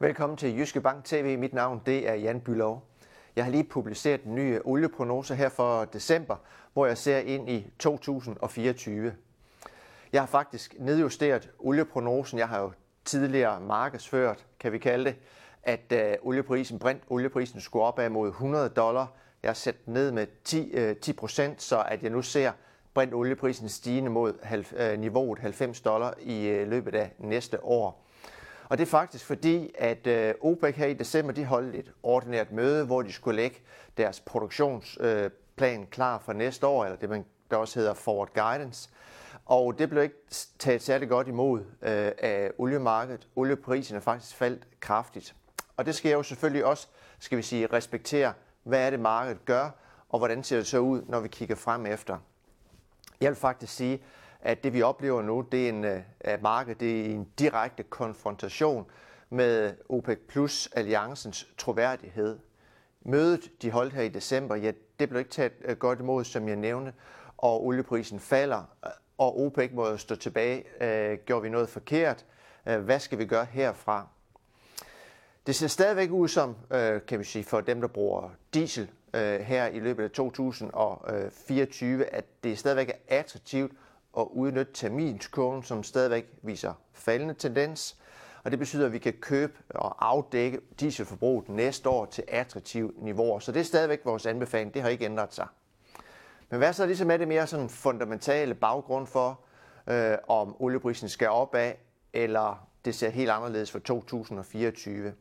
Velkommen til Jyske Bank TV. Mit navn det er Jan Bylov. Jeg har lige publiceret en ny olieprognose her for december, hvor jeg ser ind i 2024. Jeg har faktisk nedjusteret olieprognosen. Jeg har jo tidligere markedsført, kan vi kalde det, at øh, olieprisen, brint olieprisen skulle op af mod 100 dollar. Jeg har sat ned med 10, 10 øh, procent, så at jeg nu ser brint olieprisen stigende mod øh, niveauet 90 dollar i løbet af næste år. Og det er faktisk fordi, at øh, OPEC her i december, de holdt et ordinært møde, hvor de skulle lægge deres produktionsplan øh, klar for næste år, eller det man der også hedder forward guidance. Og det blev ikke taget særlig godt imod øh, af oliemarkedet. Olieprisen er faktisk faldt kraftigt. Og det skal jeg jo selvfølgelig også, skal vi sige, respektere, hvad er det markedet gør, og hvordan ser det så ud, når vi kigger frem efter. Jeg vil faktisk sige, at det vi oplever nu, det er en, øh, at markedet det er en direkte konfrontation med OPEC Plus alliancens troværdighed. Mødet, de holdt her i december, ja, det blev ikke taget øh, godt imod, som jeg nævnte, og olieprisen falder, øh, og OPEC må jo stå tilbage. Øh, gjorde vi noget forkert? Øh, hvad skal vi gøre herfra? Det ser stadigvæk ud som, øh, kan vi sige, for dem, der bruger diesel øh, her i løbet af 2024, at det stadigvæk er attraktivt at udnytte terminskurven, som stadigvæk viser faldende tendens. Og det betyder, at vi kan købe og afdække dieselforbruget næste år til attraktive niveauer. Så det er stadigvæk vores anbefaling. Det har ikke ændret sig. Men hvad så ligesom er det mere sådan fundamentale baggrund for, øh, om olieprisen skal opad, eller det ser helt anderledes for 2024?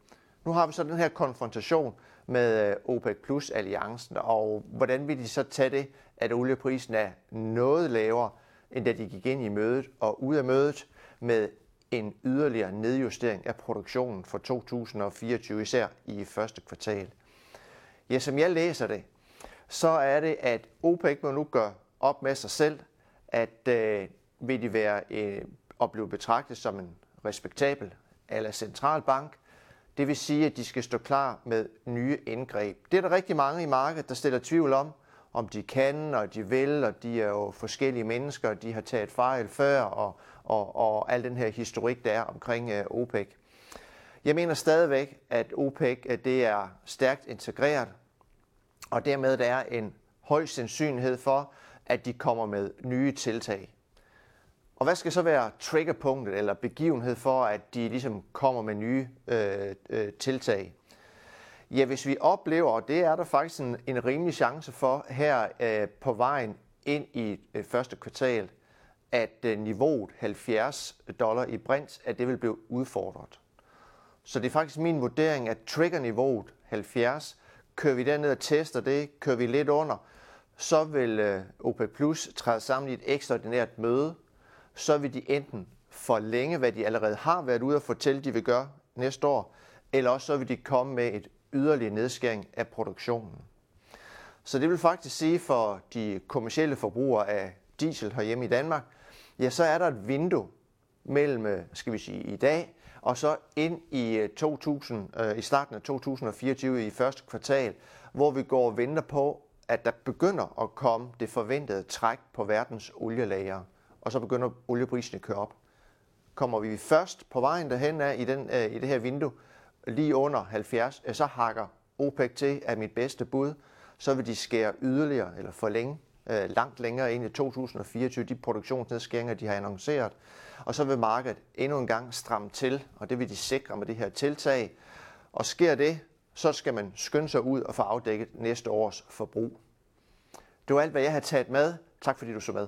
Nu har vi så den her konfrontation med øh, OPEC Plus alliancen, og hvordan vil de så tage det, at olieprisen er noget lavere, end da de gik ind i mødet og ud af mødet med en yderligere nedjustering af produktionen for 2024, især i første kvartal. Ja, som jeg læser det, så er det, at OPEC må nu gøre op med sig selv, at øh, vil de være øh, og blive betragtet som en respektabel eller centralbank. Det vil sige, at de skal stå klar med nye indgreb. Det er der rigtig mange i markedet, der stiller tvivl om, om de kan, og de vil, og de er jo forskellige mennesker, og de har taget fejl før, og, og, og al den her historik, der er omkring øh, OPEC. Jeg mener stadigvæk, at OPEC at det er stærkt integreret, og dermed der er en høj sandsynlighed for, at de kommer med nye tiltag. Og hvad skal så være triggerpunktet eller begivenhed for, at de ligesom kommer med nye øh, øh, tiltag? Ja, hvis vi oplever, og det er der faktisk en, en rimelig chance for her øh, på vejen ind i øh, første kvartal, at øh, niveauet 70 dollar i brint, at det vil blive udfordret. Så det er faktisk min vurdering, at triggerniveauet 70, kører vi derned og tester det, kører vi lidt under, så vil øh, OPEC Plus træde sammen i et ekstraordinært møde, så vil de enten forlænge, hvad de allerede har været ude og fortælle, de vil gøre næste år, eller også så vil de komme med et yderligere nedskæring af produktionen. Så det vil faktisk sige for de kommercielle forbrugere af diesel herhjemme i Danmark, ja, så er der et vindue mellem, øh, skal vi sige, i dag, og så ind i, øh, 2000, øh, i starten af 2024 i første kvartal, hvor vi går og venter på, at der begynder at komme det forventede træk på verdens olielager, og så begynder olieprisen at køre op. Kommer vi først på vejen derhen af i, den, øh, i det her vindue, lige under 70, så hakker OPEC til af mit bedste bud, så vil de skære yderligere eller forlænge øh, langt længere ind i 2024 de produktionsnedskæringer, de har annonceret. Og så vil markedet endnu en gang stramme til, og det vil de sikre med det her tiltag. Og sker det, så skal man skynde sig ud og få afdækket næste års forbrug. Det var alt, hvad jeg har taget med. Tak fordi du så med.